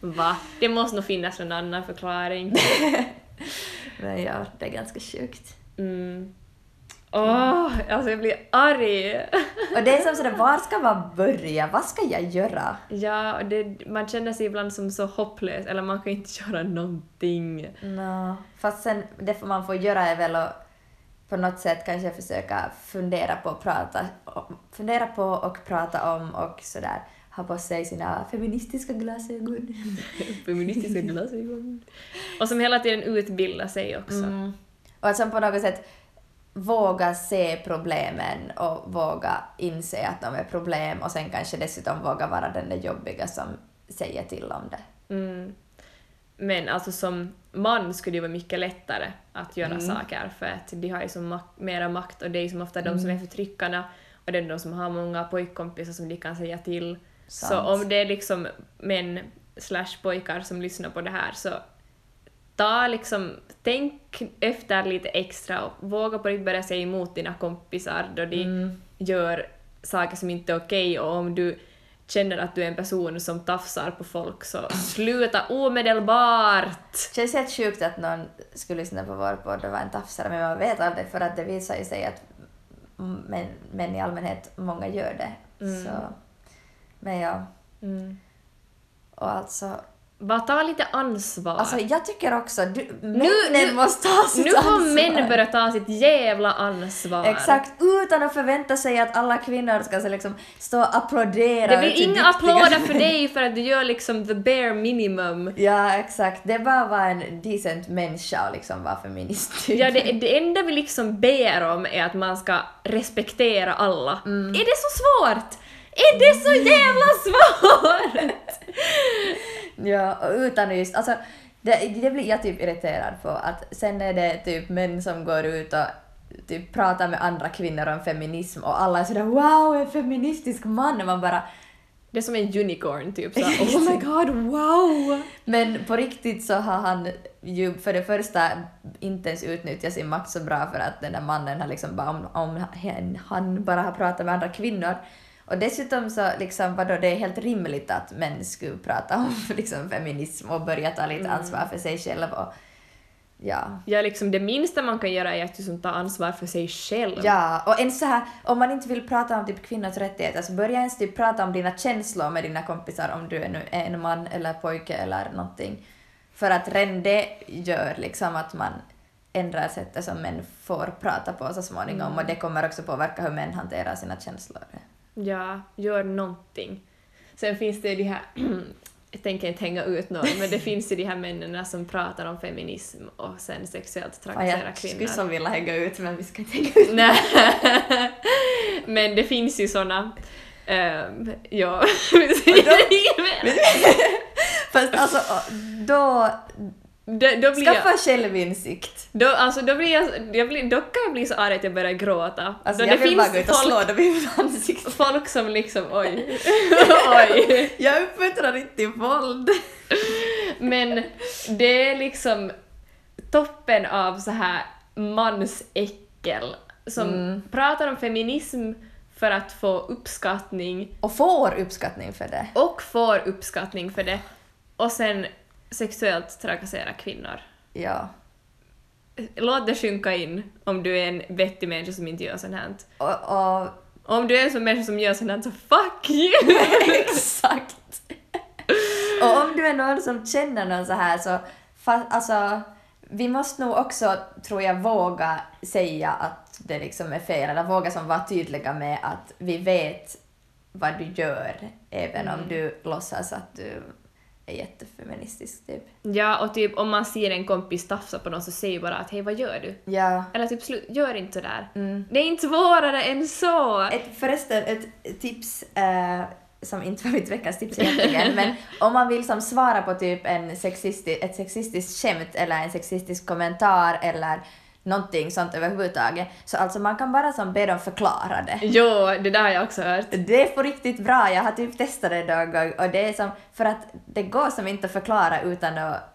Va? Det måste nog finnas någon annan förklaring. Men ja, det är ganska sjukt. Mm. Åh, alltså jag blir arg! Och det är som sådär, var ska man börja? Vad ska jag göra? Ja, och det, man känner sig ibland som så hopplös, eller man kan inte göra någonting. Nå, fast sen det man får göra är väl att på något sätt kanske försöka fundera på och prata, fundera på och prata om och sådär ha på sig sina feministiska glasögon. Feministiska glasögon. Och som hela tiden utbildar sig också. Mm. Och som på något sätt våga se problemen och våga inse att de är problem och sen kanske dessutom våga vara den där jobbiga som säger till om det. Mm. Men alltså som man skulle det vara mycket lättare att göra Mm. saker för att de har ju så mak- mera makt och det är ju som ofta de som är förtryckarna och det är de som har många pojkkompisar som de kan säga till. Så Sant. om det är liksom män slash pojkar som lyssnar på det här så ta liksom, tänk efter lite extra och våga på riktigt börja säga emot dina kompisar då de Mm. gör saker som inte är okej och om du känner att du är en person som tafsar på folk så sluta omedelbart! känns helt sjukt att någon skulle lyssna på vår podd och vara en tafsare, men man vet aldrig för att det visar ju sig att män, män i allmänhet, många gör det. Mm. Så, men ja, Mm. och alltså, Bara ta lite ansvar. alltså jag tycker också, du, männen nu- måste ta sitt nu får ansvar. män börja ta sitt jävla ansvar. Exakt, utan att förvänta sig att alla kvinnor ska så liksom stå och applådera. Det blir inga applåder för dig för att du gör liksom the bare minimum. Ja, exakt. Det är bara att vara en decent människa och liksom vara feminist. Ja, det, det enda vi liksom ber om är att man ska respektera alla. Mm. Är det så svårt? Är det så jävla svårt? Ja, och utan just, alltså det, det blir jag typ irriterad på att sen är det typ män som går ut och typ pratar med andra kvinnor om feminism och alla är sådär wow, en feministisk man och man bara Det är som en unicorn typ så oh my god, wow! Men på riktigt så har han ju för det första inte ens utnyttjat sin makt så bra för att den där mannen har liksom bara om, om han bara har pratat med andra kvinnor. Och dessutom så liksom vadå, det är helt rimligt att män skulle prata om liksom feminism och börja ta lite ansvar för sig själv och ja. Ja, liksom det minsta man kan göra är att liksom ta ansvar för sig själv. Ja, och en så här, om man inte vill prata om typ kvinnors rättigheter så börja ens typ prata om dina känslor med dina kompisar om du är nu en man eller pojke eller någonting. För att redan det gör liksom att man ändrar sättet som män får prata på så småningom och det kommer också påverka hur män hanterar sina känslor. Ja, gör någonting. Sen finns det de här, jag tänker inte hänga ut någon, men det finns ju de här männen som pratar om feminism och sen sexuellt Fan, trakasserar jag kvinnor. skulle så vilja hänga ut men vi ska inte hänga ut. Nej. men det finns ju såna. Um, ja. Fast alltså då, då, då blir jag, skaffa självinsikt. då, alltså, då, blir jag, jag blir, då kan jag bli så arg att jag börjar gråta. Alltså då jag det vill bara finns gå ut och folk, slå dem i ansiktet. folk som liksom oj, oj. Jag uppmuntrar inte till våld. Men det är liksom toppen av så här mansäckel som Mm. pratar om feminism för att få uppskattning Och får uppskattning för det. och får uppskattning för det och sen sexuellt trakassera kvinnor. Ja. Låt det sjunka in om du är en vettig människa som inte gör sånt här. Och, och Om du är en sån människa som gör sånt här så fuck you! exakt. och om du är någon som känner någon så här så fa, alltså vi måste nog också, tror jag, våga säga att det liksom är fel, eller våga som vara tydliga med att vi vet vad du gör, även om du låtsas att du är jättefeministisk, typ. Ja, och typ om man ser en kompis tafsa på någon så säg bara att hej vad gör du? Ja. Eller typ slu- gör inte sådär. Mm. Det är inte svårare än så! Ett, förresten, ett tips eh, som inte var mitt veckans tips egentligen, men om man vill som svara på typ en sexisti, ett sexistiskt skämt eller en sexistisk kommentar eller någonting sånt överhuvudtaget, så alltså man kan bara som be dem förklara det. Jo, det där har jag också hört. Det är på riktigt bra, jag har typ testat det någon gång och det är som, för att det går som inte att förklara utan att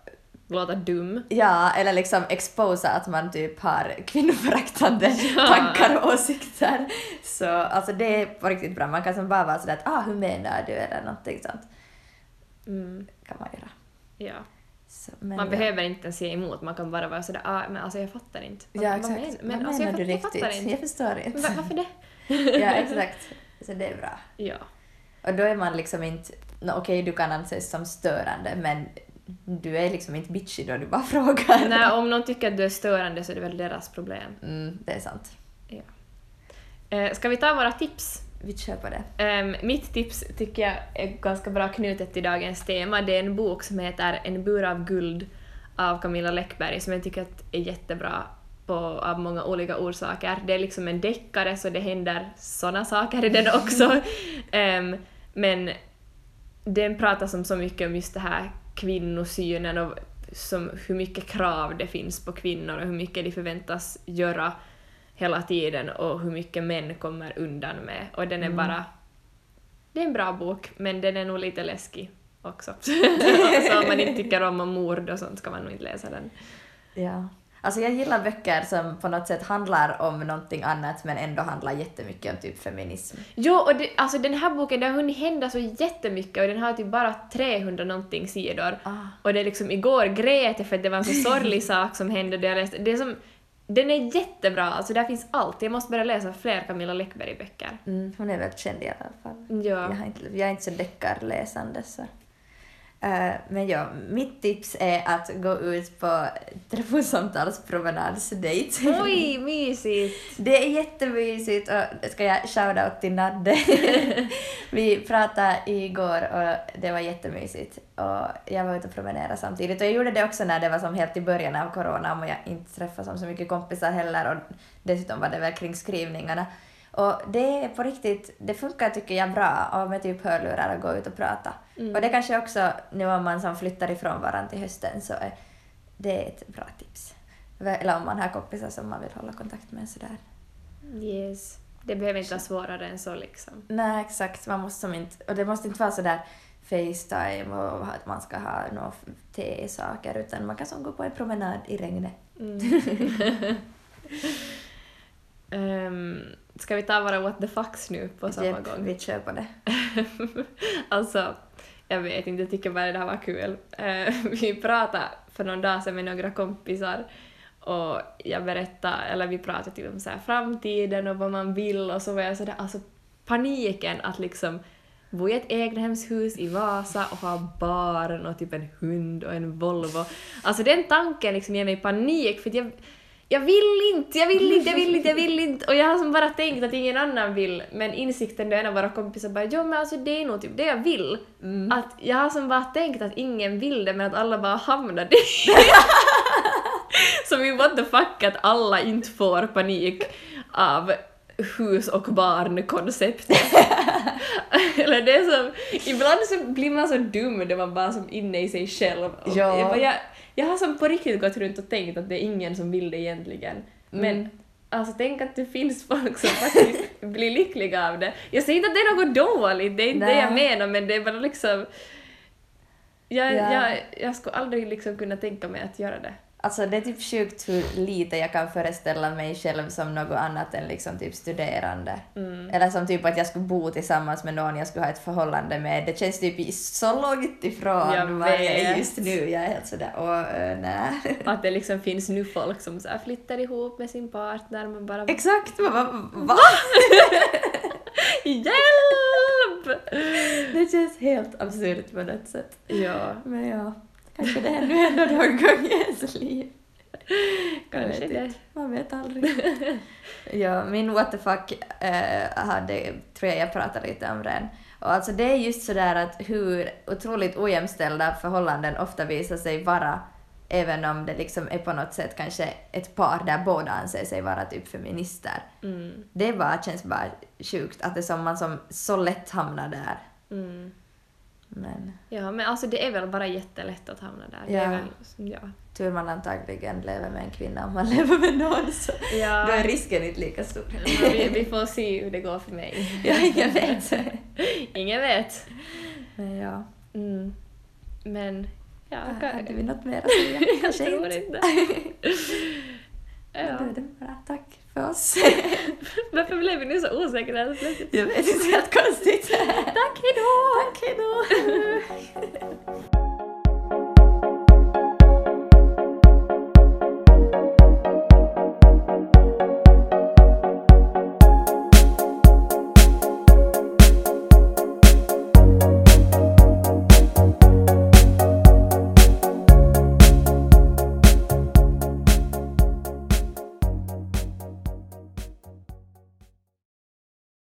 Låta dum. Ja, eller liksom exposa att man typ har kvinnoföraktande Ja. tankar och åsikter. Så alltså det är på riktigt bra. Man kan som bara vara sådär att ah, hur menar du eller någonting sånt. Mm, kan man göra. ja. Så, men Man ja. behöver inte säga emot, man kan bara vara sådär ah, men alltså jag fattar inte. Vad- Ja, vad exakt. men- Men, Men, alltså, jag, menar du fatt- jag riktigt? fattar inte. Jag förstår Men inte. va- varför det? ja, exakt. Så det är bra. Ja. Och då är man liksom inte, no, okej du kan anses som störande men du är liksom inte bitchig då du bara frågar. Nej, om någon tycker att du är störande så är det väl deras problem. Mm, det är sant. Eh, ska vi ta våra tips? Vi kör på det. Ehm, mitt tips tycker jag är ganska bra knutet till dagens tema. Det är en bok som heter En bur av guld av Camilla Läckberg som jag tycker att är jättebra på, av många olika orsaker. Det är liksom en deckare så det händer såna saker i den också. Ehm, men den pratar som så mycket om just det här kvinnosynen och som hur mycket krav det finns på kvinnor och hur mycket de förväntas göra hela tiden och hur mycket män kommer undan med. Och den är Mm. bara... Det är en bra bok, men den är nog lite läskig också. så om man inte tycker om mord och sånt ska man nog inte läsa den. Ja. Alltså jag gillar böcker som på något sätt handlar om någonting annat men ändå handlar jättemycket om typ feminism. Jo, och det, alltså den här boken, det har hunnit hända så jättemycket och den har typ bara 300 någonting sidor. Ah. Och det är liksom, igår grät jag för att det var en så sorglig sak som hände det jag läste. Det är som, den är jättebra, alltså där finns allt. Jag måste börja läsa fler Camilla Läckberg-böcker. Mm, hon är väl känd i alla fall. Ja. Jag, har inte, jag är inte så deckarläsande så. Eh, men ja, mitt tips är att gå ut på telefonsamtalspromenadsdejt. Oj, mysigt! Det är jättemysigt och ska jag shoutout till Nadde. Vi pratade igår och det var jättemysigt. Och jag var ute och promenerade samtidigt. Och jag gjorde det också när det var som helt i början av corona och jag inte träffade så mycket kompisar heller och dessutom var det väl kring skrivningarna. Och det är på riktigt, det funkar tycker jag bra med typ hörlurar och gå ut och prata. Och det kanske också, nu om man som flyttar ifrån varandra till hösten så är det ett bra tips. Eller om man har kompisar som man vill hålla kontakt med sådär. Yes. Det behöver inte vara svårare än så liksom. Nej, exakt. Man måste som inte, och det måste inte vara sådär Facetime och att man ska ha några te-saker utan man kan som gå på en promenad i regnet. Mm. Ehm, ska vi ta våra what the fucks nu på samma Japp, gång? Vi kör på det. alltså, jag vet inte, jag tycker bara det här var kul. Eh, vi pratade för någon dag sedan med några kompisar och jag berättade, eller vi pratade typ om så framtiden och vad man vill och så var jag sådär, alltså paniken att liksom bo i ett egnahemshus i Vasa och ha barn och typ en hund och en Volvo. Alltså den tanken liksom ger mig panik för att jag, jag vill inte, jag vill inte, jag vill inte, jag vill inte. Och jag har som bara tänkt att ingen annan vill, men insikten då en av våra kompisar bara jo men alltså det är nog typ det jag vill. Att jag har som bara tänkt att ingen vill det men att alla bara hamnar där. Så vi what the fuck att alla inte får panik av hus och barn-konceptet. Eller det är som, ibland så blir man så dum då man bara som inne i sig själv. Och Ja. jag, jag, jag har som på riktigt gått runt och tänkt att det är ingen som vill det egentligen. Men Mm. alltså tänk att det finns folk som faktiskt blir lyckliga av det. Jag säger inte att det är något dåligt, det är inte det jag Nej. menar men det är bara liksom jag, Ja. jag, jag skulle aldrig liksom kunna tänka mig att göra det. Alltså det är typ sjukt hur lite jag kan föreställa mig själv som något annat än liksom typ studerande. Mm. Eller som typ att jag skulle bo tillsammans med någon jag skulle ha ett förhållande med. Det känns typ så långt ifrån Jag vad jag är just nu. Jag är helt sådär, åh, äh, nej. Att det liksom finns nu folk som så flyttar ihop med sin partner, man bara Exakt! Man bara, va? HJÄLP! Det känns helt absurt på något sätt. Ja, Men ja, kanske det händer ändå någon gång i ens liv. Kanske vet det. inte. Man vet aldrig. ja, min what the fuck eh, hade, tror jag jag pratade lite om redan. Och alltså det är just sådär att hur otroligt ojämställda förhållanden ofta visar sig vara även om det liksom är på något sätt kanske ett par där båda anser sig vara typ feminister. Mm, Det bara känns bara sjukt att det som man som så lätt hamnar där. mm. Men Ja, men alltså det är väl bara jättelätt att hamna där. Det Ja. är väl, ja. tur man antagligen lever med en kvinna om man lever med någon så Ja. då är risken inte lika stor. Men vi, vi får se hur det går för mig. Ja, ingen vet. Ingen vet. Men ja, Mm. Men, ja, hade vi något mer att säga? jag Kanske tror inte. inte. Ja. ja. Då är det. Tack för oss. Varför blev vi nu så osäkra helt plötsligt? Jag vet inte, helt konstigt. Tack, hejdå! Tack, hejdå!